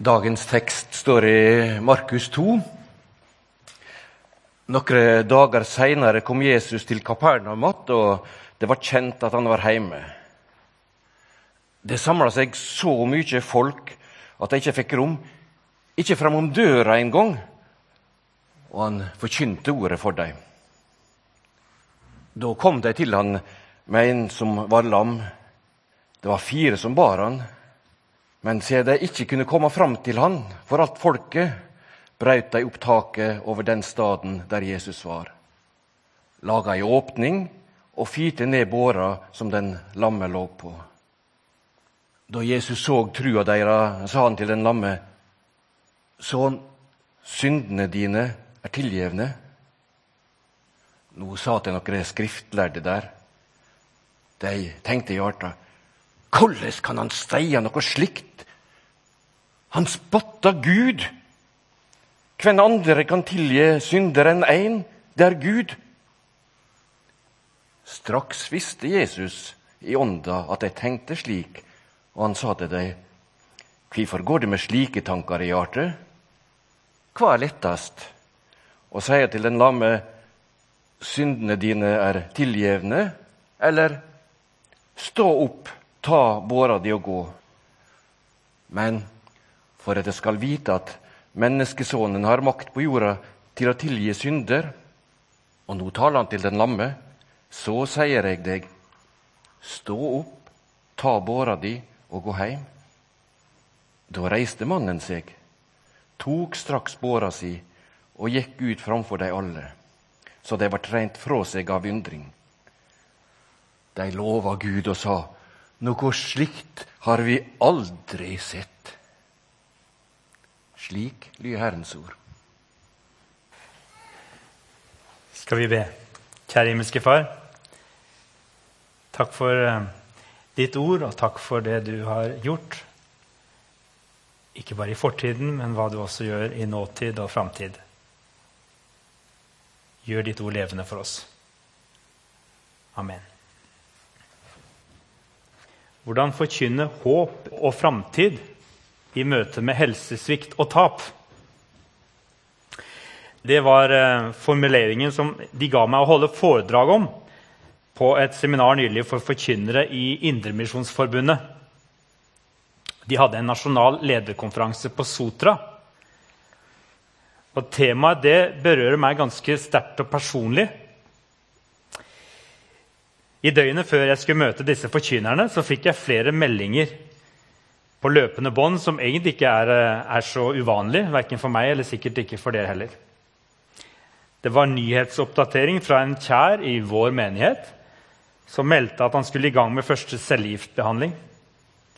Dagens tekst står i Markus 2. Noen dager seinere kom Jesus til Kapernaum igjen, og det var kjent at han var hjemme. Det samla seg så mye folk at de ikke fikk rom, ikke framom døra engang, og han forkynte ordet for dem. Da kom de til han med en som var lam. Det var fire som bar han. Men siden de ikke kunne komme fram til han for alt folket, brøt de opp taket over den staden der Jesus var, laga ei åpning og firte ned båra som den lamme lå på. Da Jesus så trua deres, sa han til den lamme, Sønn, syndene dine er tilgjevne. Nå sa til noen skriftlærde der. De tenkte i hjertet, hvordan kan han steie noe slikt? Han spotta Gud. Hvem andre kan tilgi synder enn én? Det er Gud. Straks visste Jesus i ånda at de tenkte slik, og han sa til dem, Hvorfor går det med slike tanker i hjertet? Hva er lettest? Å si til den lamme, syndene dine er tilgjevne, eller stå opp, ta båra di og gå? Men for at jeg skal vite at menneskesonen har makt på jorda til å tilgi synder. Og nå taler han til den lamme. Så sier jeg deg, stå opp, ta båra di og gå heim. Da reiste mannen seg, tok straks båra si og gikk ut framfor de alle, så de var trent fra seg av undring. De lova Gud og sa, noe slikt har vi aldri sett. Slik lyder Herrens ord. Skal vi be. Kjære himmelske Far. Takk for uh, ditt ord, og takk for det du har gjort. Ikke bare i fortiden, men hva du også gjør i nåtid og framtid. Gjør ditt ord levende for oss. Amen. Hvordan forkynne håp og framtid i møte med helsesvikt og tap. Det var eh, formuleringen som de ga meg å holde foredrag om på et seminar nylig for forkynnere i Indremisjonsforbundet. De hadde en nasjonal lederkonferanse på Sotra. Og Temaet det berører meg ganske sterkt og personlig. I døgnet før jeg skulle møte disse forkynnerne, så fikk jeg flere meldinger på løpende bånd, som egentlig ikke er, eh, er så uvanlig, verken for meg eller sikkert ikke for dere heller. Det var nyhetsoppdatering fra en kjær i vår menighet som meldte at han skulle i gang med første cellegiftbehandling.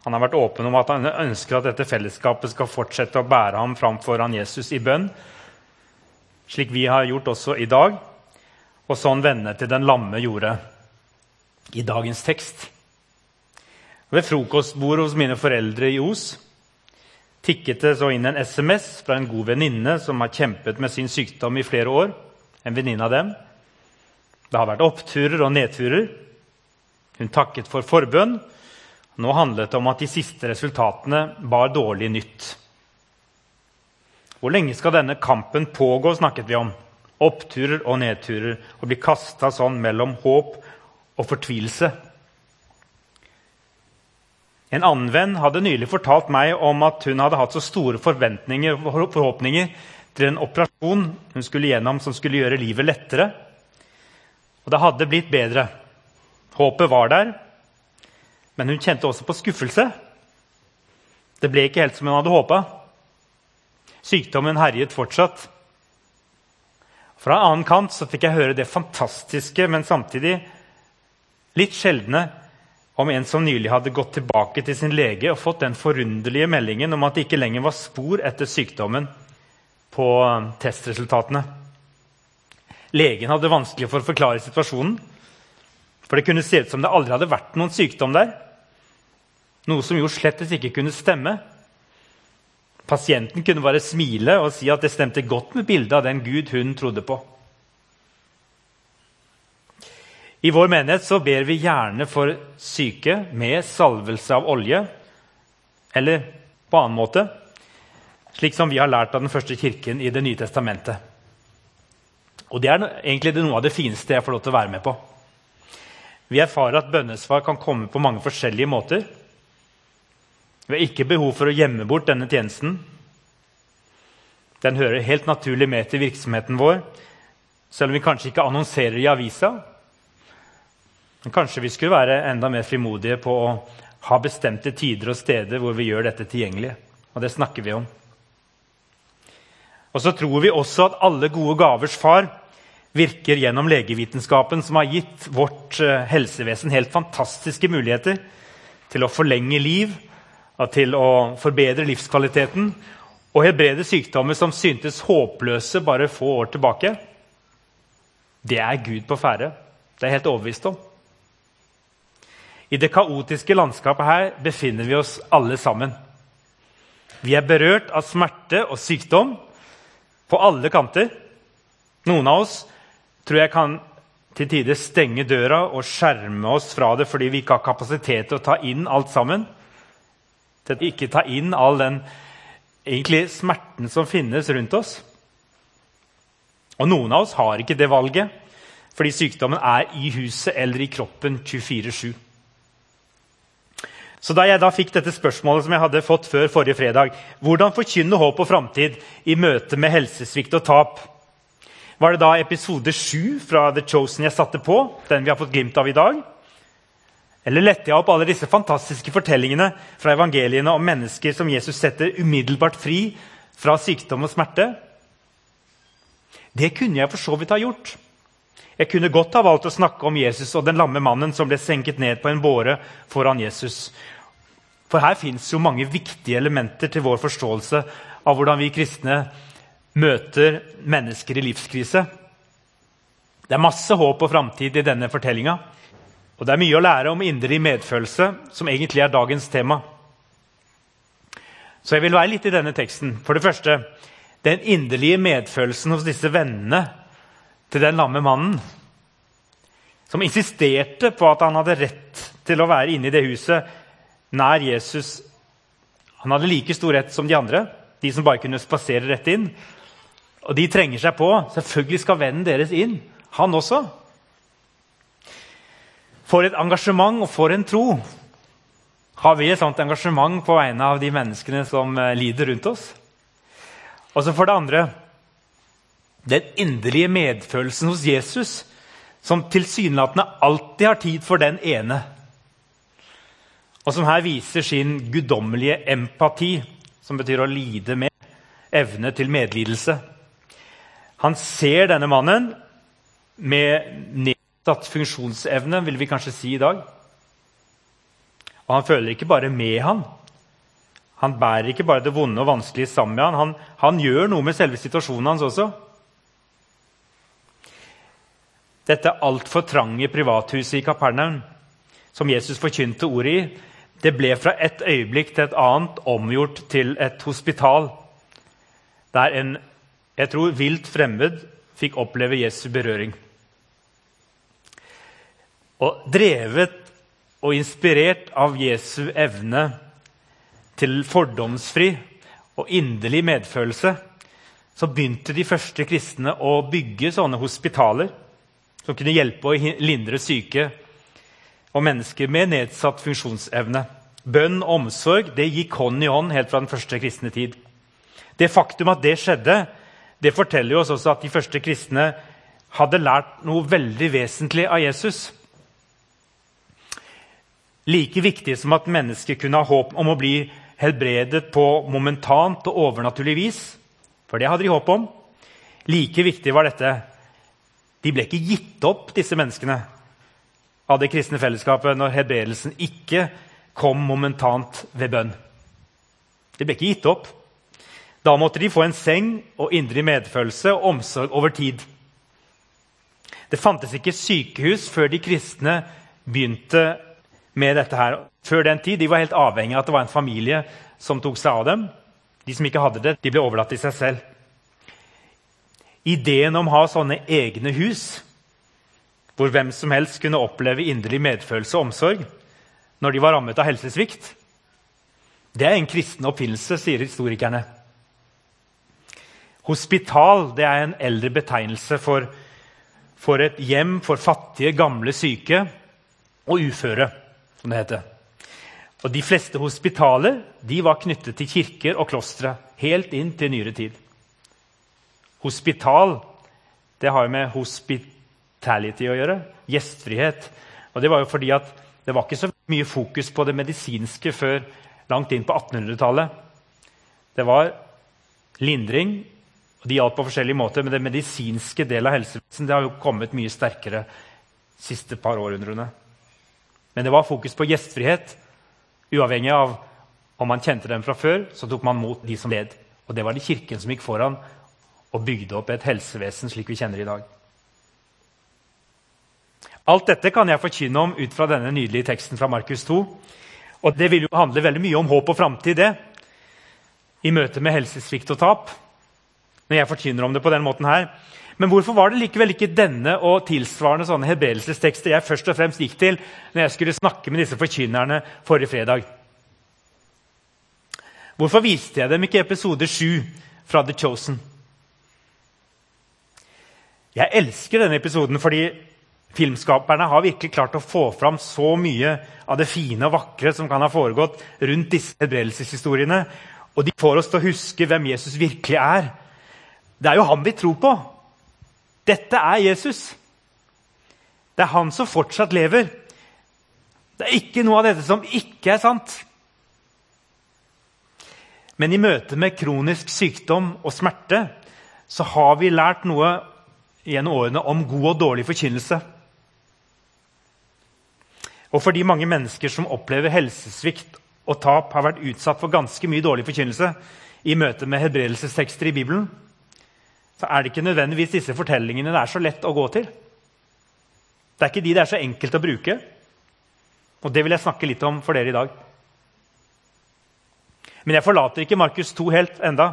Han har vært åpen om at han ønsker at dette fellesskapet skal fortsette å bære ham fram foran Jesus i bønn, slik vi har gjort også i dag, og sånn vennene til den lamme gjorde i dagens tekst. Ved frokostbordet hos mine foreldre i Os tikket det så inn en SMS fra en god venninne som har kjempet med sin sykdom i flere år. En venninne av dem. Det har vært oppturer og nedturer. Hun takket for forbønn. Nå handlet det om at de siste resultatene bar dårlig nytt. Hvor lenge skal denne kampen pågå, snakket vi om. Oppturer og nedturer. Og bli kasta sånn mellom håp og fortvilelse. En annen venn hadde nylig fortalt meg om at hun hadde hatt så store forventninger forhåpninger til en operasjon hun skulle gjennom som skulle gjøre livet lettere. Og det hadde blitt bedre. Håpet var der, men hun kjente også på skuffelse. Det ble ikke helt som hun hadde håpa. Sykdommen herjet fortsatt. Fra en annen kant så fikk jeg høre det fantastiske, men samtidig litt sjeldne om en som nylig hadde gått tilbake til sin lege og fått den forunderlige meldingen om at det ikke lenger var spor etter sykdommen på um, testresultatene. Legen hadde vanskelig for å forklare situasjonen, for det kunne se ut som det aldri hadde vært noen sykdom der. Noe som jo slett ikke kunne stemme. Pasienten kunne bare smile og si at det stemte godt med bildet av den Gud hun trodde på. I vår menighet så ber vi gjerne for syke med salvelse av olje. Eller på annen måte slik som vi har lært av den første kirken i Det nye testamentet. Og Det er egentlig noe av det fineste jeg får lov til å være med på. Vi erfarer at bønnesvar kan komme på mange forskjellige måter. Vi har ikke behov for å gjemme bort denne tjenesten. Den hører helt naturlig med til virksomheten vår, selv om vi kanskje ikke annonserer i avisa. Men kanskje vi skulle være enda mer frimodige på å ha bestemte tider og steder hvor vi gjør dette tilgjengelig. Og det snakker vi om. Og så tror vi også at alle gode gavers far virker gjennom legevitenskapen, som har gitt vårt eh, helsevesen helt fantastiske muligheter til å forlenge liv, til å forbedre livskvaliteten og helbrede sykdommer som syntes håpløse bare få år tilbake. Det er Gud på ferde. Det er jeg helt overbevist om. I det kaotiske landskapet her befinner vi oss alle sammen. Vi er berørt av smerte og sykdom på alle kanter. Noen av oss tror jeg kan til tider stenge døra og skjerme oss fra det fordi vi ikke har kapasitet til å ta inn alt sammen. Til å ikke ta inn all den egentlig smerten som finnes rundt oss. Og noen av oss har ikke det valget fordi sykdommen er i huset eller i kroppen 24-7. Så Da jeg da fikk dette spørsmålet som jeg hadde fått før forrige fredag, hvordan forkynne håp og framtid i møte med helsesvikt og tap, var det da episode 7 fra The Chosen jeg satte på, den vi har fått glimt av i dag? Eller lette jeg opp alle disse fantastiske fortellingene fra evangeliene om mennesker som Jesus setter umiddelbart fri fra sykdom og smerte? Det kunne jeg for så vidt ha gjort. Jeg kunne godt ha valgt å snakke om Jesus og den lamme mannen som ble senket ned på en båre foran Jesus. For her fins jo mange viktige elementer til vår forståelse av hvordan vi kristne møter mennesker i livskrise. Det er masse håp og framtid i denne fortellinga. Og det er mye å lære om indre medfølelse, som egentlig er dagens tema. Så jeg vil være litt i denne teksten. For det første den inderlige medfølelsen hos disse vennene til den lamme mannen, som insisterte på at han hadde rett til å være inne i det huset nær Jesus Han hadde like stor rett som de andre, de som bare kunne spasere rett inn. Og de trenger seg på. Selvfølgelig skal vennen deres inn. Han også. For et engasjement og for en tro. Har vi et sånt engasjement på vegne av de menneskene som eh, lider rundt oss? Og så for det andre den inderlige medfølelsen hos Jesus, som tilsynelatende alltid har tid for den ene og som her viser sin guddommelige empati, som betyr å lide med, evne til medlidelse. Han ser denne mannen med nedsatt funksjonsevne, vil vi kanskje si i dag. Og han føler ikke bare med han. Han bærer ikke bare det vonde og vanskelige sammen med han. han. Han gjør noe med selve situasjonen hans også. Dette altfor trange privathuset i Kapernaum, som Jesus forkynte ordet i, det ble fra et øyeblikk til et annet omgjort til et hospital, der en jeg tror, vilt fremmed fikk oppleve Jesu berøring. Og drevet og inspirert av Jesu evne til fordomsfri og inderlig medfølelse, så begynte de første kristne å bygge sånne hospitaler som kunne hjelpe å lindre syke og mennesker med nedsatt funksjonsevne. Bønn og omsorg det gikk hånd i hånd helt fra den første kristne tid. Det faktum at det skjedde, det forteller oss også at de første kristne hadde lært noe veldig vesentlig av Jesus. Like viktig som at mennesker kunne ha håp om å bli helbredet på momentant og overnaturlig vis, for det hadde de håp om, like viktig var dette De ble ikke gitt opp, disse menneskene av det kristne fellesskapet når hebredelsen ikke kom momentant ved bønn. De ble ikke gitt opp. Da måtte de få en seng og indre medfølelse og omsorg over tid. Det fantes ikke sykehus før de kristne begynte med dette. her. Før den tid de var helt avhengig av at det var en familie som tok seg av dem. De som ikke hadde det, de ble overlatt til seg selv. Ideen om å ha sånne egne hus hvor hvem som helst kunne oppleve inderlig medfølelse og omsorg når de var rammet av helsesvikt. Det er en kristen oppfinnelse, sier historikerne. Hospital det er en eldre betegnelse for, for et hjem for fattige, gamle, syke og uføre, som det heter. Og De fleste hospitaler de var knyttet til kirker og klostre helt inn til nyere tid. Hospital det har jo med hospitality å gjøre. Gjestfrihet. Og Det var jo fordi at det var ikke så mye fokus på det medisinske før langt inn på 1800-tallet. Det var lindring, og de hjalp på forskjellige måter, men det medisinske delen av helsevesenet har jo kommet mye sterkere de siste par århundrene. Men det var fokus på gjestfrihet. Uavhengig av om man kjente dem fra før, så tok man mot de som led. Og det var det kirken som gikk foran og bygde opp et helsevesen slik vi kjenner i dag. Alt dette kan jeg forkynne om ut fra denne nydelige teksten fra Markus 2. Og det vil jo handle veldig mye om håp og framtid, det. I møte med helsesvikt og tap. Når jeg forkynner om det på den måten her. Men hvorfor var det likevel ikke denne og tilsvarende sånne hebreelsestekster jeg først og fremst gikk til når jeg skulle snakke med disse forkynnerne forrige fredag? Hvorfor viste jeg dem ikke episode 7 fra The Chosen? Jeg elsker denne episoden fordi filmskaperne har virkelig klart å få fram så mye av det fine og vakre som kan ha foregått rundt disse helbredelseshistoriene. Og de får oss til å huske hvem Jesus virkelig er. Det er jo han vi tror på. Dette er Jesus. Det er han som fortsatt lever. Det er ikke noe av dette som ikke er sant. Men i møte med kronisk sykdom og smerte så har vi lært noe gjennom årene om god og dårlig forkynnelse. Og fordi mange mennesker som opplever helsesvikt og tap, har vært utsatt for ganske mye dårlig forkynnelse i møte med hebredelsestekster i Bibelen, så er det ikke nødvendigvis disse fortellingene det er så lett å gå til. Det er ikke de det er så enkelt å bruke. Og det vil jeg snakke litt om for dere i dag. Men jeg forlater ikke Markus 2 helt enda.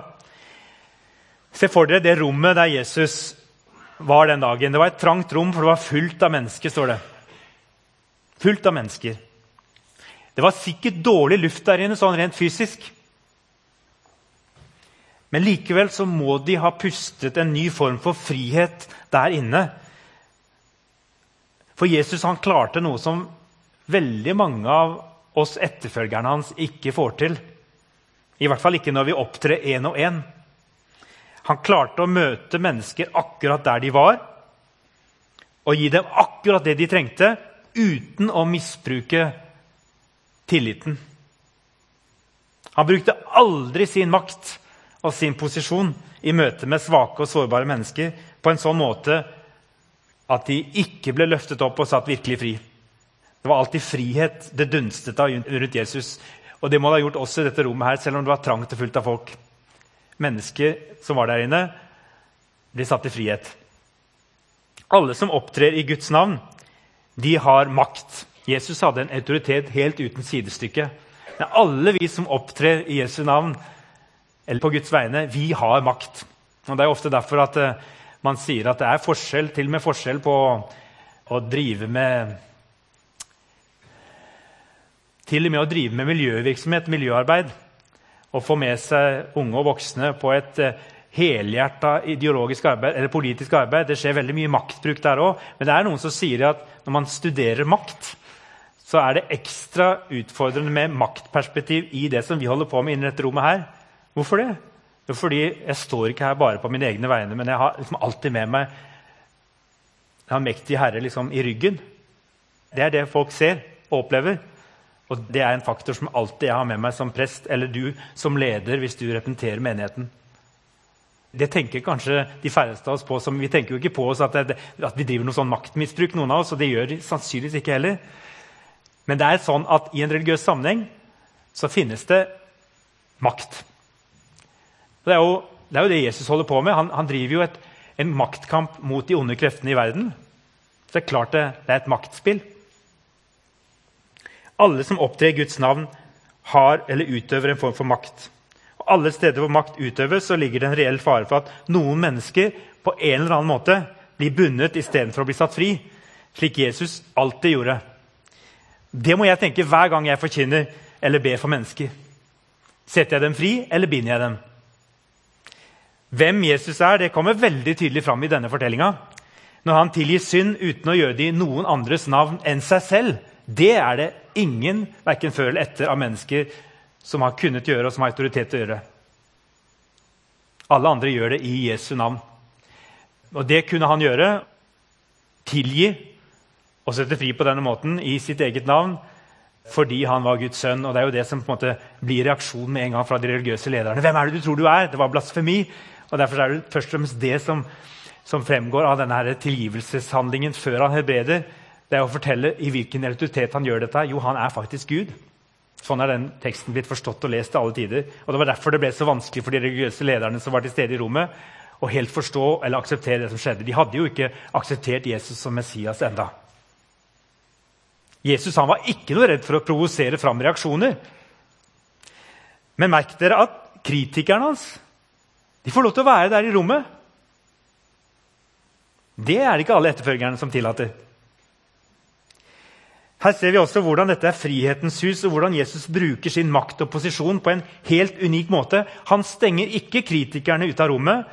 Se for dere det rommet der Jesus var den dagen. Det var et trangt rom, for det var fullt av mennesker. står det. Fullt av mennesker. Det var sikkert dårlig luft der inne, sånn rent fysisk. Men likevel så må de ha pustet en ny form for frihet der inne. For Jesus han klarte noe som veldig mange av oss etterfølgerne hans ikke får til. I hvert fall ikke når vi opptrer én og én. Han klarte å møte mennesker akkurat der de var, og gi dem akkurat det de trengte, uten å misbruke tilliten. Han brukte aldri sin makt og sin posisjon i møte med svake og sårbare mennesker på en sånn måte at de ikke ble løftet opp og satt virkelig fri. Det var alltid frihet det dunstet av rundt Jesus. Og det må det ha gjort også i dette rommet, her, selv om det var trangt og fullt av folk. Mennesker som var der inne, ble satt i frihet. Alle som opptrer i Guds navn, de har makt. Jesus hadde en autoritet helt uten sidestykke. Men alle vi som opptrer i Jesu navn, eller på Guds vegne, vi har makt. Og Det er ofte derfor at uh, man sier at det er forskjell, til og med forskjell på å drive med til og med å drive med miljøvirksomhet, miljøarbeid, og få med seg unge og voksne på et eh, helhjerta ideologisk arbeid eller politisk arbeid. Det skjer veldig mye maktbruk der òg. Men det er noen som sier at når man studerer makt, så er det ekstra utfordrende med maktperspektiv i det som vi holder på med innen dette rommet her. Hvorfor det? Jo, fordi jeg står ikke her bare på mine egne vegne, men jeg har liksom alltid med meg den mektige mektig herre liksom i ryggen. Det er det folk ser og opplever. Og det er en faktor som alltid jeg har med meg som prest, eller du som leder hvis du representerer menigheten. Det tenker kanskje de færreste av oss på. som Vi tenker jo ikke på oss at, det, at vi driver noe sånn maktmisbruk, noen av oss, og det gjør de sannsynligvis ikke heller. Men det er sånn at i en religiøs sammenheng så finnes det makt. Det er jo det, er jo det Jesus holder på med. Han, han driver jo et, en maktkamp mot de onde kreftene i verden. Så det er klart det, det er et maktspill. Alle som opptrer Guds navn, har eller utøver en form for makt. Og alle steder hvor makt utøves, så ligger det en reell fare for at noen mennesker på en eller annen måte blir bundet istedenfor å bli satt fri, slik Jesus alltid gjorde. Det må jeg tenke hver gang jeg forkynner eller ber for mennesker. Setter jeg dem fri, eller binder jeg dem? Hvem Jesus er, det kommer veldig tydelig fram i denne fortellinga. Når han tilgir synd uten å gjøre det i noen andres navn enn seg selv, det er det ingen, verken før eller etter, av mennesker som har kunnet gjøre og som har autoritet til å gjøre. Alle andre gjør det i Jesu navn. Og det kunne han gjøre. Tilgi og sette fri på denne måten i sitt eget navn fordi han var Guds sønn. Og det er jo det som på en måte blir reaksjonen med en gang fra de religiøse lederne. Hvem er det du tror du er? Det var blasfemi. Og Derfor er det først og fremst det som, som fremgår av denne her tilgivelseshandlingen før han helbreder. Det er å fortelle i hvilken realitet han gjør dette. Jo, han er faktisk Gud. Sånn er den teksten blitt forstått og lest til alle tider. Og Det var derfor det ble så vanskelig for de religiøse lederne som var til stede i rommet, å helt forstå eller akseptere det som skjedde. De hadde jo ikke akseptert Jesus som Messias enda. Jesus han var ikke noe redd for å provosere fram reaksjoner. Men merk dere at kritikerne hans de får lov til å være der i rommet. Det er det ikke alle etterfølgerne som tillater. Her ser vi også hvordan dette er frihetens hus, og hvordan Jesus bruker sin makt og posisjon på en helt unik måte. Han stenger ikke kritikerne ut av rommet,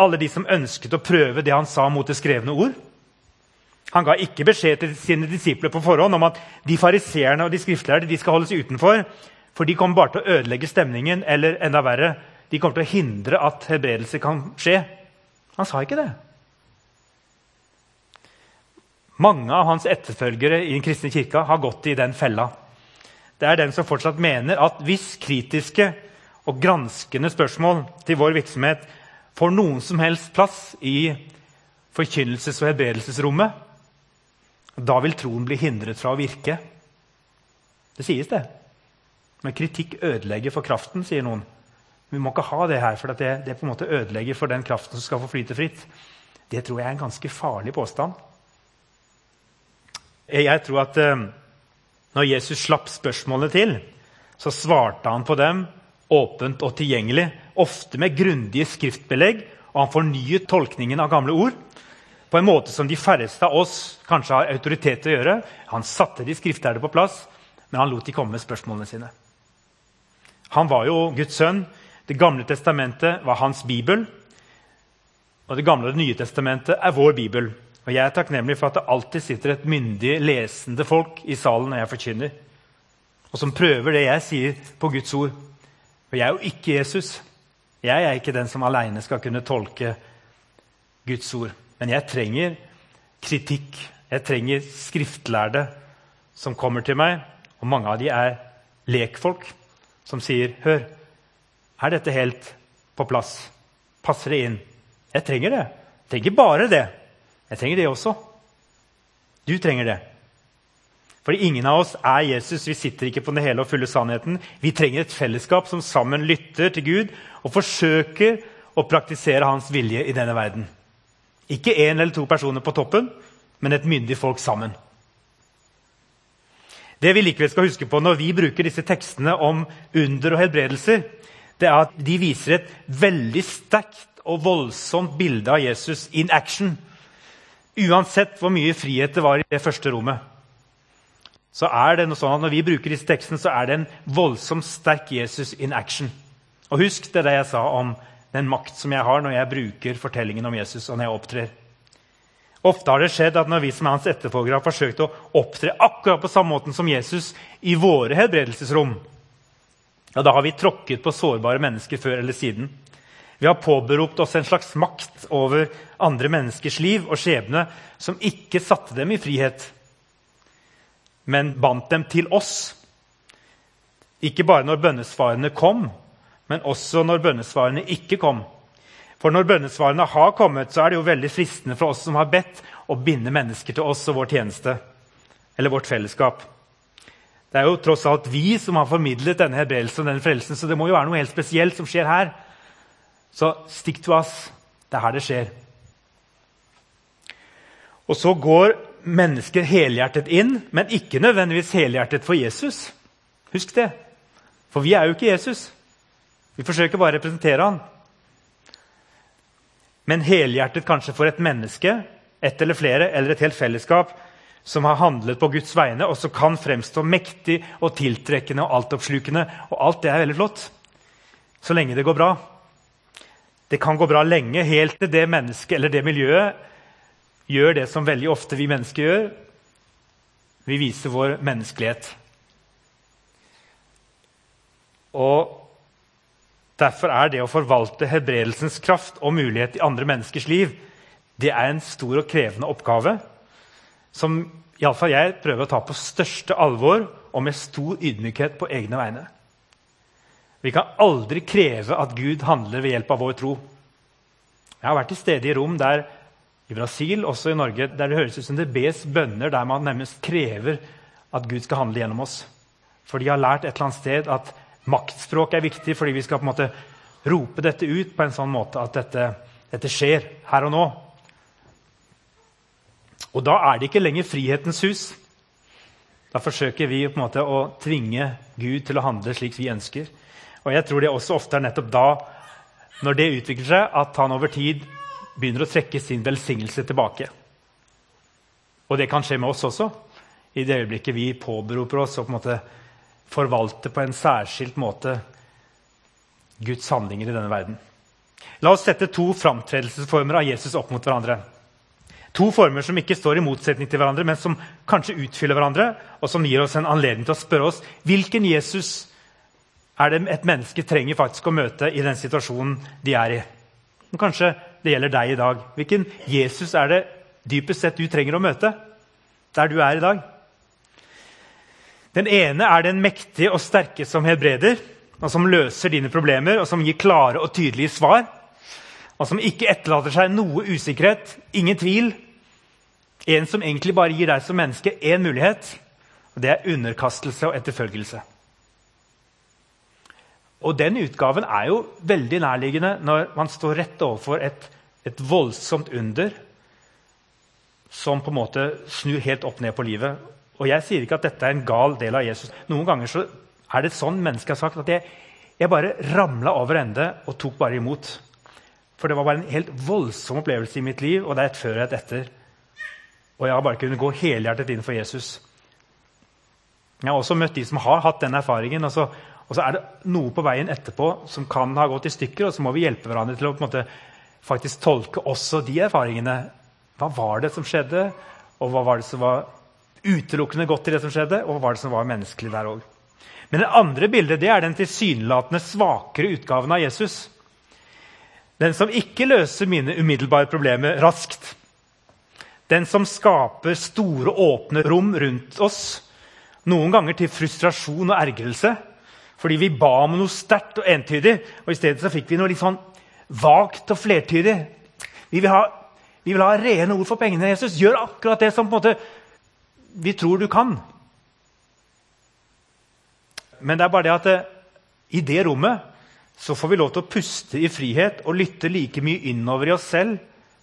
alle de som ønsket å prøve det han sa mot det skrevne ord. Han ga ikke beskjed til sine disipler på forhånd om at de fariseerne og de skriftlærde de skal holdes utenfor, for de kommer bare til å ødelegge stemningen, eller enda verre, de kommer til å hindre at helbredelse kan skje. Han sa ikke det. Mange av hans etterfølgere i den kristne kirka har gått i den fella. Det er den som fortsatt mener at hvis kritiske og granskende spørsmål til vår virksomhet får noen som helst plass i forkynnelses- og helbredelsesrommet, da vil troen bli hindret fra å virke. Det sies, det. Men kritikk ødelegger for kraften, sier noen. Vi må ikke ha det her, for det, det på en måte ødelegger for den kraften som skal få flyte fritt. Det tror jeg er en ganske farlig påstand. Jeg tror at eh, når Jesus slapp spørsmålene til, så svarte han på dem åpent og tilgjengelig, ofte med grundige skriftbelegg, og han fornyet tolkningen av gamle ord på en måte som de færreste av oss kanskje har autoritet til å gjøre. Han satte de skriftlærde på plass, men han lot de komme med spørsmålene sine. Han var jo Guds sønn. Det gamle testamentet var hans bibel. Og Det gamle og det nye testamentet er vår bibel. Og Jeg er takknemlig for at det alltid sitter et myndig, lesende folk i salen når jeg forkynner, og som prøver det jeg sier, på Guds ord. For jeg er jo ikke Jesus. Jeg er ikke den som aleine skal kunne tolke Guds ord. Men jeg trenger kritikk. Jeg trenger skriftlærde som kommer til meg. Og mange av de er lekfolk som sier, 'Hør, er dette helt på plass? Passer det inn?' Jeg trenger det. Jeg trenger bare det. Jeg trenger det også. Du trenger det. For ingen av oss er Jesus. Vi sitter ikke på den hele og fulle sannheten. Vi trenger et fellesskap som sammen lytter til Gud og forsøker å praktisere hans vilje i denne verden. Ikke én eller to personer på toppen, men et myndig folk sammen. Det vi likevel skal huske på når vi bruker disse tekstene om under og helbredelser, det er at de viser et veldig sterkt og voldsomt bilde av Jesus in action. Uansett hvor mye frihet det var i det første rommet. så er det noe sånn at Når vi bruker disse tekstene, så er det en voldsomt sterk Jesus in action. Og husk det jeg sa om den makt som jeg har når jeg bruker fortellingen om Jesus og når jeg opptrer. Ofte har det skjedd at når vi som er hans etterfølgere har forsøkt å opptre akkurat på samme måten som Jesus i våre helbredelsesrom, ja, da har vi tråkket på sårbare mennesker før eller siden. Vi har påberopt oss en slags makt over andre menneskers liv og skjebne som ikke satte dem i frihet, men bandt dem til oss. Ikke bare når bønnesvarene kom, men også når bønnesvarene ikke kom. For når bønnesvarene har kommet, så er det jo veldig fristende for oss som har bedt, å binde mennesker til oss og vår tjeneste eller vårt fellesskap. Det er jo tross alt vi som har formidlet denne hebreelsen og denne frelsen, så det må jo være noe helt spesielt som skjer her. Så stikk til oss. Det er her det skjer. Og så går mennesker helhjertet inn, men ikke nødvendigvis helhjertet for Jesus. Husk det. For vi er jo ikke Jesus. Vi forsøker bare å representere han. Men helhjertet kanskje for et menneske, ett eller flere, eller et helt fellesskap som har handlet på Guds vegne, og som kan fremstå mektig og tiltrekkende og altoppslukende. Og alt det er veldig flott, så lenge det går bra. Det kan gå bra lenge, helt til det mennesket eller det miljøet gjør det som veldig ofte vi mennesker gjør. Vi viser vår menneskelighet. Og Derfor er det å forvalte helbredelsens kraft og mulighet i andre menneskers liv det er en stor og krevende oppgave som iallfall jeg prøver å ta på største alvor og med stor ydmykhet på egne vegne. Vi kan aldri kreve at Gud handler ved hjelp av vår tro. Jeg har vært til stede i rom der, i Brasil, også i Norge, der det høres ut som det bes bønner der man nærmest krever at Gud skal handle gjennom oss. For de har lært et eller annet sted at maktspråk er viktig fordi vi skal på en måte rope dette ut på en sånn måte at dette, dette skjer her og nå. Og da er det ikke lenger frihetens hus. Da forsøker vi på en måte å tvinge Gud til å handle slik vi ønsker. Og jeg tror det også ofte er nettopp da, når det utvikler seg, at han over tid begynner å trekke sin velsignelse tilbake. Og det kan skje med oss også. I det øyeblikket vi påberoper oss og på en måte forvalter på en særskilt måte Guds handlinger i denne verden. La oss sette to framtredelsesformer av Jesus opp mot hverandre. To former som ikke står i motsetning til hverandre, men som kanskje utfyller hverandre, og som gir oss en anledning til å spørre oss hvilken Jesus er det et menneske trenger faktisk å møte i den situasjonen de er i. Kanskje det gjelder deg i dag. Hvilken Jesus er det dypest sett du trenger å møte der du er i dag? Den ene er den mektige og sterke som helbreder, og som løser dine problemer, og som gir klare og tydelige svar og som ikke etterlater seg noe usikkerhet, ingen tvil. En som egentlig bare gir deg som menneske én mulighet, og det er underkastelse og etterfølgelse. Og Den utgaven er jo veldig nærliggende når man står rett overfor et, et voldsomt under som på en måte snur helt opp ned på livet. Og Jeg sier ikke at dette er en gal del av Jesus. Noen ganger så er det sånn mennesker har sagt at jeg, jeg bare ramla over ende og tok bare imot. For det var bare en helt voldsom opplevelse i mitt liv, og det er et før og et etter. Og jeg har bare kunnet gå helhjertet inn for Jesus. Jeg har også møtt de som har hatt den erfaringen. Og så, og så er det noe på veien etterpå som kan ha gått i stykker, og så må vi hjelpe hverandre til å måte, faktisk tolke også de erfaringene. Hva var det som skjedde, og hva var det som var utelukkende godt i det som skjedde, og hva var det som var menneskelig der òg? Men det andre bildet det er den tilsynelatende svakere utgaven av Jesus. Den som ikke løser mine umiddelbare problemer raskt. Den som skaper store, åpne rom rundt oss, noen ganger til frustrasjon og ergrelse. Fordi vi ba om noe sterkt og entydig, og i stedet så fikk vi noe litt sånn vagt og flertydig. Vi vil, ha, vi vil ha rene ord for pengene. Jesus, gjør akkurat det som på en måte vi tror du kan. Men det er bare det at det, eh, i det rommet så får vi lov til å puste i frihet og lytte like mye innover i oss selv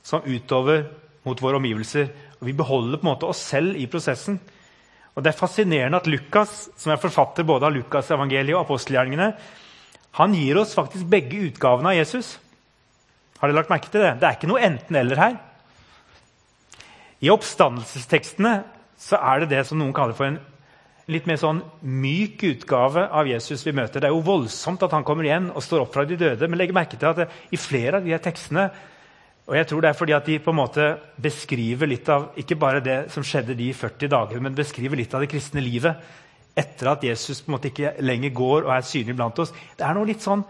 som utover mot våre omgivelser. Og vi beholder på en måte oss selv i prosessen. Og Det er fascinerende at Lukas, som er forfatter både av Lukas' evangeliet og apostelgjerningene, han gir oss faktisk begge utgavene av Jesus. Har dere lagt merke til det? Det er ikke noe enten-eller her. I oppstandelsestekstene så er det det som noen kaller for en litt mer sånn myk utgave av Jesus vi møter. Det er jo voldsomt at han kommer igjen og står opp fra de døde. Men legg merke til at i flere av de tekstene og jeg tror det er fordi at de på en måte beskriver litt av ikke bare det som skjedde de 40 dagene, men beskriver litt av det kristne livet etter at Jesus på en måte ikke lenger går og er synlig blant oss. Det er noe litt sånn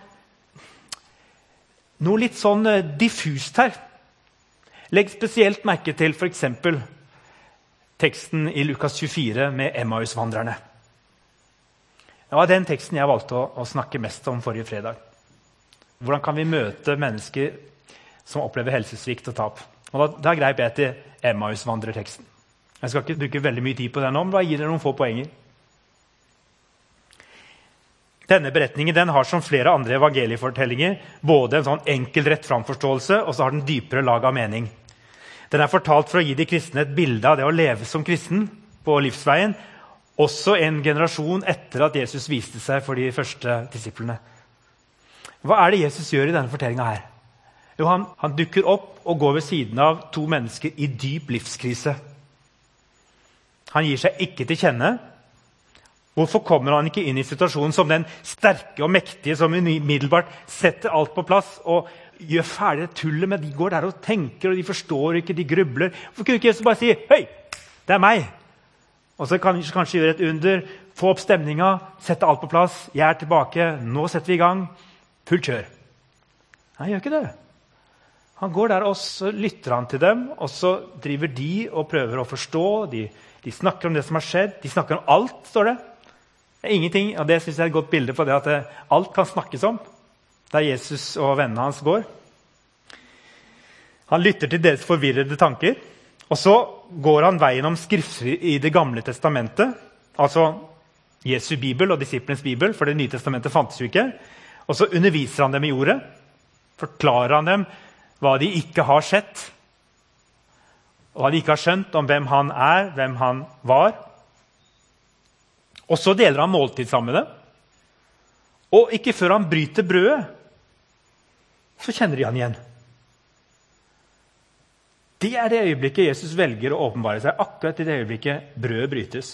noe litt sånn eh, diffust her. Legg spesielt merke til f.eks teksten i Lukas 24 med Emmaus-vandrerne. Det var den teksten jeg valgte å, å, snakke mest om forrige fredag. Hvordan kan vi møte mennesker som opplever helsesvikt og tap? Og Da, da greip jeg til Emmaus-vandrerteksten. Jeg skal ikke bruke veldig mye tid på den nå, men bare gi dere noen få poenger. Denne beretningen den har som flere andre evangeliefortellinger både en sånn enkel rett fram-forståelse og så har den dypere lag av mening. Den er fortalt for å gi de kristne et bilde av det å leve som kristen på livsveien, også en generasjon etter at Jesus viste seg for de første disiplene. Hva er det Jesus gjør i denne fortellinga her? Jo, han, han, dukker opp og går ved siden av to mennesker i dyp livskrise. Han gir seg ikke til kjenne. Hvorfor kommer han ikke inn i situasjonen som den sterke og mektige som umiddelbart setter alt på plass og gjør ferdig det tullet men De går der og tenker, og de forstår ikke, de grubler. Hvorfor kunne ikke Jesus bare si 'Hei, det er meg'? Og så kan kanskje gjøre et under, få opp stemninga, sette alt på plass. 'Jeg er tilbake. Nå setter vi i gang. Fullt kjør.' Nei, gjør ikke det. Han går der, og så lytter han til dem, og så driver de og prøver å forstå. De, de snakker om det som har skjedd. De snakker om alt, står det. Ingenting, og det synes jeg er et godt bilde på det at det, alt kan snakkes om der Jesus og vennene hans går. Han lytter til deres forvirrede tanker. Og så går han veien om skrifter i Det gamle testamentet. Altså Jesu bibel og disiplenes bibel, for Det nye testamentet fantes jo ikke. Og så underviser han dem i ordet. Forklarer han dem hva de ikke har sett. Og hva de ikke har skjønt om hvem han er, hvem han var. Og så deler han måltid sammen med dem. Og ikke før han bryter brødet, så kjenner de han igjen. Det er det øyeblikket Jesus velger å åpenbare seg. akkurat i det øyeblikket brødet brytes.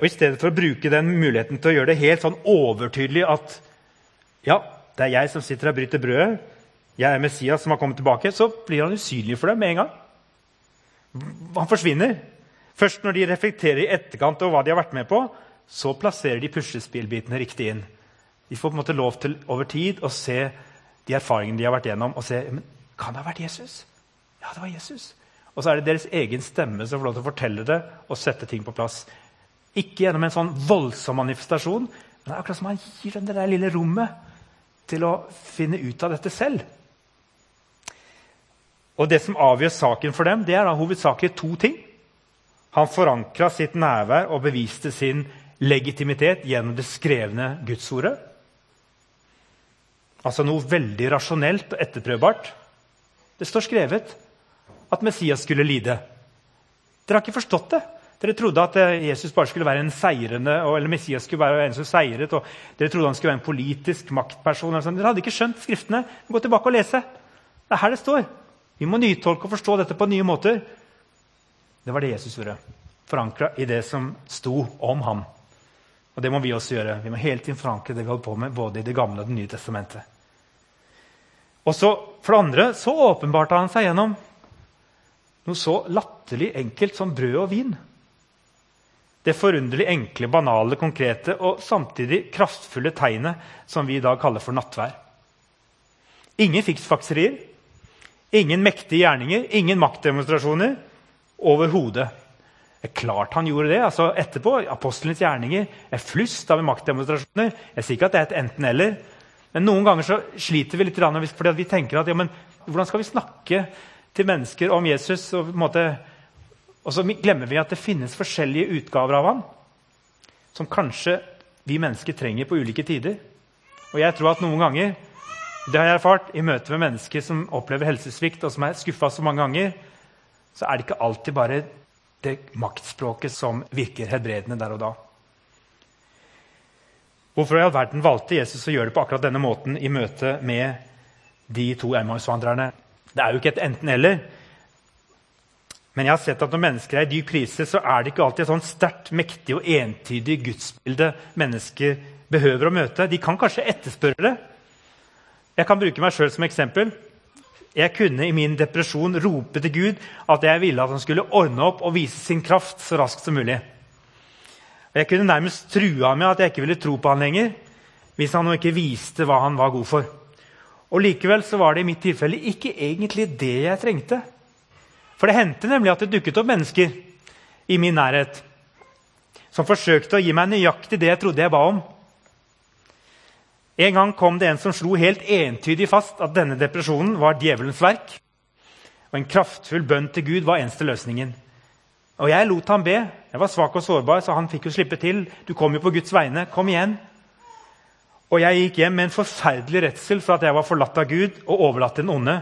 Og I stedet for å bruke den muligheten til å gjøre det helt sånn overtydelig at ja, det er jeg som sitter og bryter brødet, jeg er Messias som har kommet tilbake, så blir han usynlig for dem med en gang. Han forsvinner. Først når de reflekterer i etterkant over hva de har vært med på, så plasserer de puslespillbitene riktig inn. De får på en måte lov til over tid å se de erfaringene de har vært gjennom. og se, men Kan det ha vært Jesus? Ja, det var Jesus. Og så er det deres egen stemme som får lov til å fortelle det og sette ting på plass. Ikke gjennom en sånn voldsom manifestasjon, men det er akkurat som han gir dem det der lille rommet til å finne ut av dette selv. Og Det som avgjør saken for dem, det er da hovedsakelig to ting. Han forankra sitt nærvær og beviste sin legitimitet gjennom det skrevne gudsordet. Altså noe veldig rasjonelt og etterprøvbart. Det står skrevet at Messias skulle lide. Dere har ikke forstått det. Dere trodde at eh, Jesus bare skulle være en seirende, eller Messias skulle være en som seiret. og Dere trodde han skulle være en politisk maktperson. Dere hadde ikke skjønt Skriftene. Gå tilbake og lese. Det er her det står. Vi må nytolke og forstå dette på nye måter. Det var det Jesus gjorde. Forankra i det som sto om ham. Og det må vi også gjøre. Vi må hele tiden forankre det vi holder på med, både i Det gamle og Det nye testamentet. Og så, For det andre så åpenbarte han seg gjennom noe så latterlig enkelt som brød og vin. Det forunderlig enkle, banale, konkrete og samtidig kraftfulle tegnet som vi i dag kaller for nattvær. Ingen fiksfakserier, ingen mektige gjerninger, ingen maktdemonstrasjoner overhodet. Det er klart han gjorde det. altså Etterpå, apostlenes gjerninger er flust av maktdemonstrasjoner. Jeg sier ikke at det er et enten-eller, men noen ganger så sliter vi litt fordi vi tenker at ja, men, hvordan skal vi snakke til mennesker om Jesus? Og, måte, og, så glemmer vi at det finnes forskjellige utgaver av ham som kanskje vi mennesker trenger på ulike tider. Og jeg tror at noen ganger det har jeg erfart i møte med mennesker som opplever helsesvikt, og som er skuffa så mange ganger, så er det ikke alltid bare det maktspråket som virker helbredende der og da. Hvorfor i all verden valgte Jesus å gjøre det på akkurat denne måten i møte med de to Emmaus-vandrerne? Det er jo ikke et enten-eller. Men jeg har sett at når mennesker er i dyp krise, så er det ikke alltid et sånn sterkt, mektig og entydig gudsbilde mennesker behøver å møte. De kan kanskje etterspørre det. Jeg kan bruke meg sjøl som eksempel. Jeg kunne i min depresjon rope til Gud at jeg ville at han skulle ordne opp og vise sin kraft så raskt som mulig. Jeg kunne nærmest trua med at jeg ikke ville tro på han lenger hvis han nå ikke viste hva han var god for. Og Likevel så var det i mitt tilfelle ikke egentlig det jeg trengte. For det hendte nemlig at det dukket opp mennesker i min nærhet som forsøkte å gi meg nøyaktig det jeg trodde jeg ba om. En gang kom det en som slo helt entydig fast at denne depresjonen var djevelens verk. Og en kraftfull bønn til Gud var eneste løsningen. Og jeg lot ham be. Jeg var svak og sårbar, så han fikk jo slippe til. Du kom jo på Guds vegne. Kom igjen. Og jeg gikk hjem med en forferdelig redsel for at jeg var forlatt av Gud og overlatt til den onde.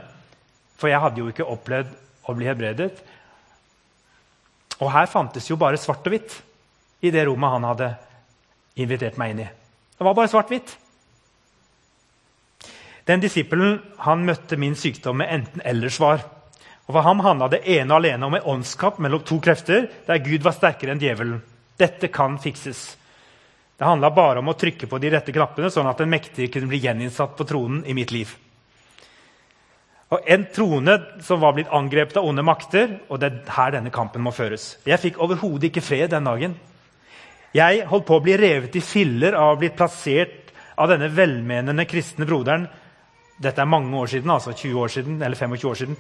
For jeg hadde jo ikke opplevd å bli helbredet. Og her fantes jo bare svart og hvitt i det rommet han hadde invitert meg inn i. Det var bare svart-hvitt. Den disippelen han møtte min sykdom med enten-eller-svar. Og For ham handla det ene alene om en åndskamp mellom to krefter, der Gud var sterkere enn djevelen. Dette kan fikses. Det handla bare om å trykke på de rette knappene, sånn at den mektige kunne bli gjeninnsatt på tronen i mitt liv. Og En trone som var blitt angrepet av onde makter, og det er her denne kampen må føres. Jeg fikk overhodet ikke fred den dagen. Jeg holdt på å bli revet i filler av å blitt plassert av denne velmenende kristne broderen. Dette er mange år siden, altså 20 år siden, eller 25 år siden.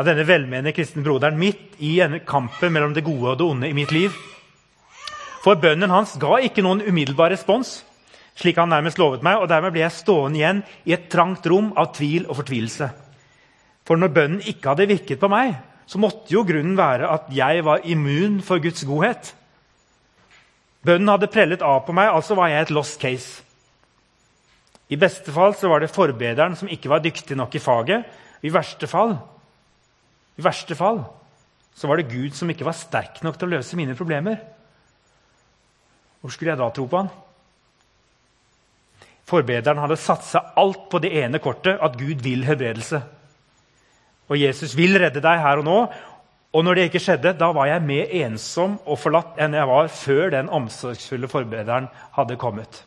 Av denne velmenende kristne broderen midt i denne kampen mellom det gode og det onde i mitt liv. For bønnen hans ga ikke noen umiddelbar respons, slik han nærmest lovet meg, og dermed ble jeg stående igjen i et trangt rom av tvil og fortvilelse. For når bønnen ikke hadde virket på meg, så måtte jo grunnen være at jeg var immun for Guds godhet. Bønnen hadde prellet av på meg, altså var jeg et lost case. I beste fall så var det forbederen som ikke var dyktig nok i faget. I verste fall, i verste fall så var det Gud som ikke var sterk nok til å løse mine problemer. Hvor skulle jeg da tro på han? Forbederen hadde satsa alt på det ene kortet, at Gud vil helbredelse. Og Jesus vil redde deg her og nå. Og når det ikke skjedde, da var jeg mer ensom og forlatt enn jeg var før den omsorgsfulle forbederen hadde kommet.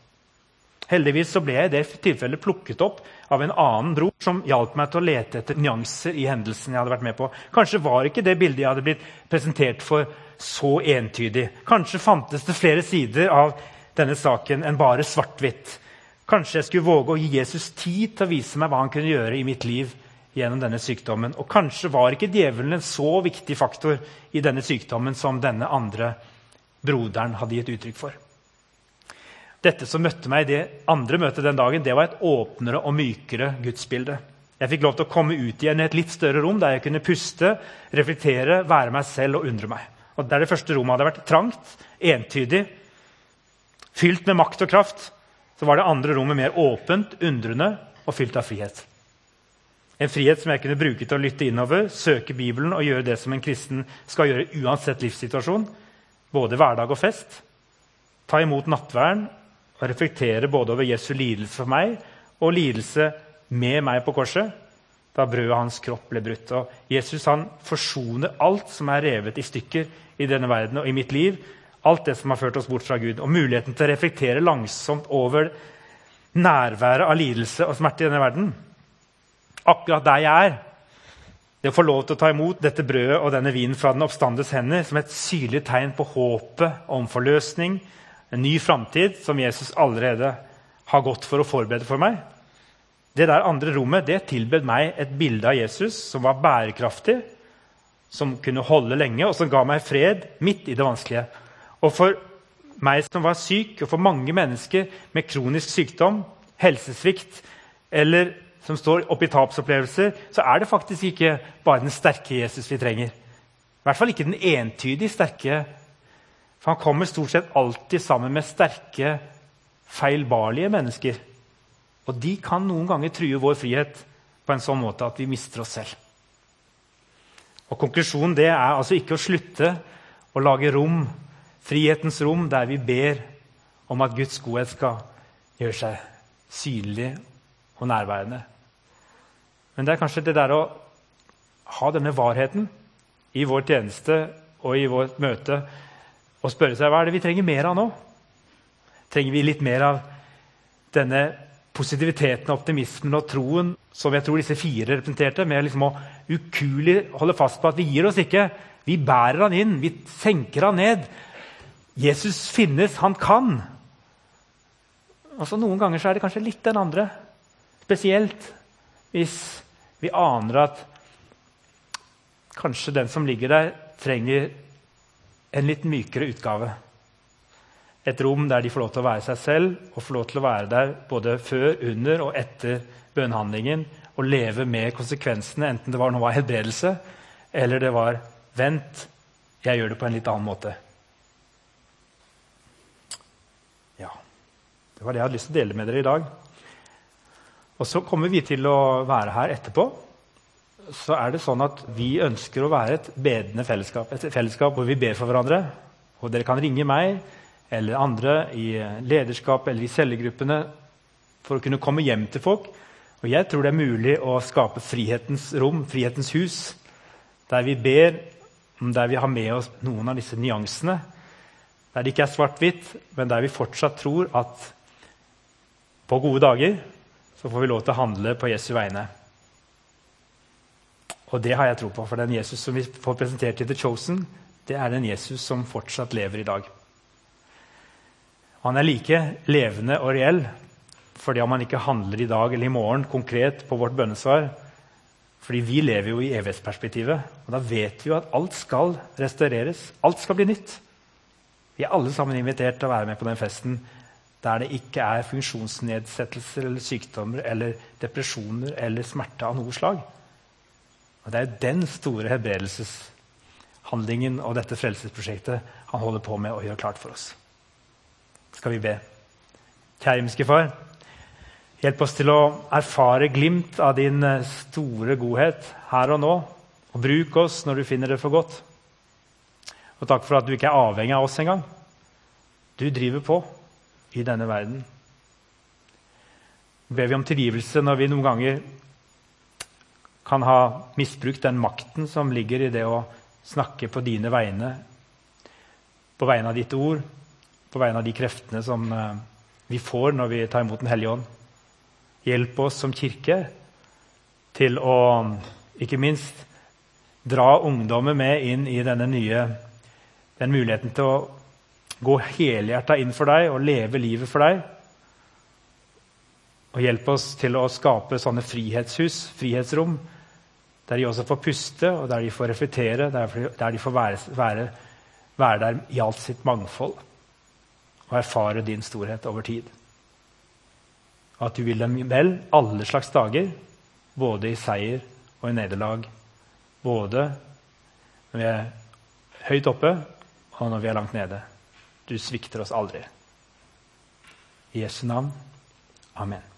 Heldigvis så ble jeg i det tilfellet plukket opp av en annen bror som hjalp meg til å lete etter nyanser i hendelsen jeg hadde vært med på. Kanskje var ikke det bildet jeg hadde blitt presentert for, så entydig. Kanskje fantes det flere sider av denne saken enn bare svart-hvitt. Kanskje jeg skulle våge å gi Jesus tid til å vise meg hva han kunne gjøre i mitt liv gjennom denne sykdommen. Og kanskje var ikke djevelen en så viktig faktor i denne sykdommen som denne andre broderen hadde gitt uttrykk for. Dette som møtte meg i det andre møtet den dagen, det var et åpnere og mykere gudsbilde. Jeg fikk lov til å komme ut igjen i et litt større rom der jeg kunne puste, reflektere, være meg selv og undre meg. Og Der det første rommet hadde vært trangt, entydig, fylt med makt og kraft, så var det andre rommet mer åpent, undrende og fylt av frihet. En frihet som jeg kunne bruke til å lytte innover, søke Bibelen og gjøre det som en kristen skal gjøre uansett livssituasjon, både hverdag og fest. Ta imot nattverden og reflektere både over Jesu lidelse for meg og lidelse med meg på korset, da brødet hans kropp ble brutt. Og Jesus han forsoner alt som er revet i stykker i denne verden og i mitt liv. Alt det som har ført oss bort fra Gud. Og muligheten til å reflektere langsomt over nærværet av lidelse og smerte i denne verden. Akkurat der jeg er. Det å få lov til å ta imot dette brødet og denne vinen fra den oppstandes hender som et syrlig tegn på håpet om forløsning, en ny framtid som Jesus allerede har gått for å forberede for meg. Det der andre rommet det tilbød meg et bilde av Jesus som var bærekraftig, som kunne holde lenge, og som ga meg fred midt i det vanskelige. Og for meg som var syk, og for mange mennesker med kronisk sykdom, helsesvikt eller som står oppi tapsopplevelser, så er det faktisk ikke bare den sterke Jesus vi trenger. I hvert fall ikke den entydig sterke. For han kommer stort sett alltid sammen med sterke, feilbarlige mennesker. Og de kan noen ganger true vår frihet på en sånn måte at vi mister oss selv. Og Konklusjonen det er altså ikke å slutte å lage rom, frihetens rom, der vi ber om at Guds godhet skal gjøre seg synlig og nærværende. Men det er kanskje det der å ha denne varheten i vår tjeneste og i vårt møte og spørre seg hva er det vi trenger mer av nå. Trenger vi litt mer av denne positiviteten, optimismen og troen som jeg tror disse fire representerte, med liksom å ukuelig holde fast på at vi gir oss ikke. Vi bærer han inn, vi senker han ned. Jesus finnes, han kan. Altså Noen ganger så er det kanskje litt den andre. Spesielt hvis vi aner at kanskje den som ligger der, trenger en litt mykere utgave. Et rom der de får lov til å være seg selv og får lov til å være der både før, under og etter bønnhandlingen og leve med konsekvensene, enten det var noe av helbredelse eller det var 'vent, jeg gjør det på en litt annen måte'. Ja, Det var det jeg hadde lyst til å dele med dere i dag. Og så kommer vi til å være her etterpå. Så er det sånn at vi ønsker å være et bedende fellesskap. Et fellesskap hvor vi ber for hverandre. Og dere kan ringe meg eller andre i lederskap eller i cellegruppene for å kunne komme hjem til folk. Og jeg tror det er mulig å skape frihetens rom, frihetens hus, der vi ber, der vi har med oss noen av disse nyansene. Der det ikke er svart-hvitt, men der vi fortsatt tror at på gode dager så får vi lov til å handle på Jesu vegne. Og det har jeg tro på, for den Jesus som vi får presentert i The Chosen, det er den Jesus som fortsatt lever i dag. Han er like levende og reell fordi om han ikke handler i dag eller i morgen konkret på vårt bønnesvar. Fordi vi lever jo i evighetsperspektivet, og da vet vi jo at alt skal restaureres. Alt skal bli nytt. Vi er alle sammen invitert til å være med på den festen der det ikke er funksjonsnedsettelser eller sykdommer eller depresjoner eller smerte av noe slag. Og Det er den store helbredelseshandlingen og dette frelsesprosjektet han holder på med å gjøre klart for oss. Skal vi be? Kjære Far. Hjelp oss til å erfare glimt av din eh, store godhet her og nå. Og bruk oss når du finner det for godt. Og takk for at du ikke er avhengig av oss engang. Du driver på i denne verden. ber vi om tilgivelse når vi noen ganger kan ha misbrukt den makten som ligger i det å snakke på dine vegne, på vegne av ditt ord, på vegne av de kreftene som eh, vi får når vi tar imot Den hellige ånd. Hjelp oss som kirke til å ikke minst dra ungdommer med inn i denne nye den muligheten til å gå helhjerta inn for deg og leve livet for deg. Og hjelp oss til å skape sånne frihetshus, frihetsrom, der de også får puste, og der de får reflektere, der de får være, være, være der i alt sitt mangfold og erfare din storhet over tid. Og at du vil dem vel alle slags dager, både i seier og i nederlag. Både når vi er høyt oppe, og når vi er langt nede. Du svikter oss aldri. I Jesu navn. Amen.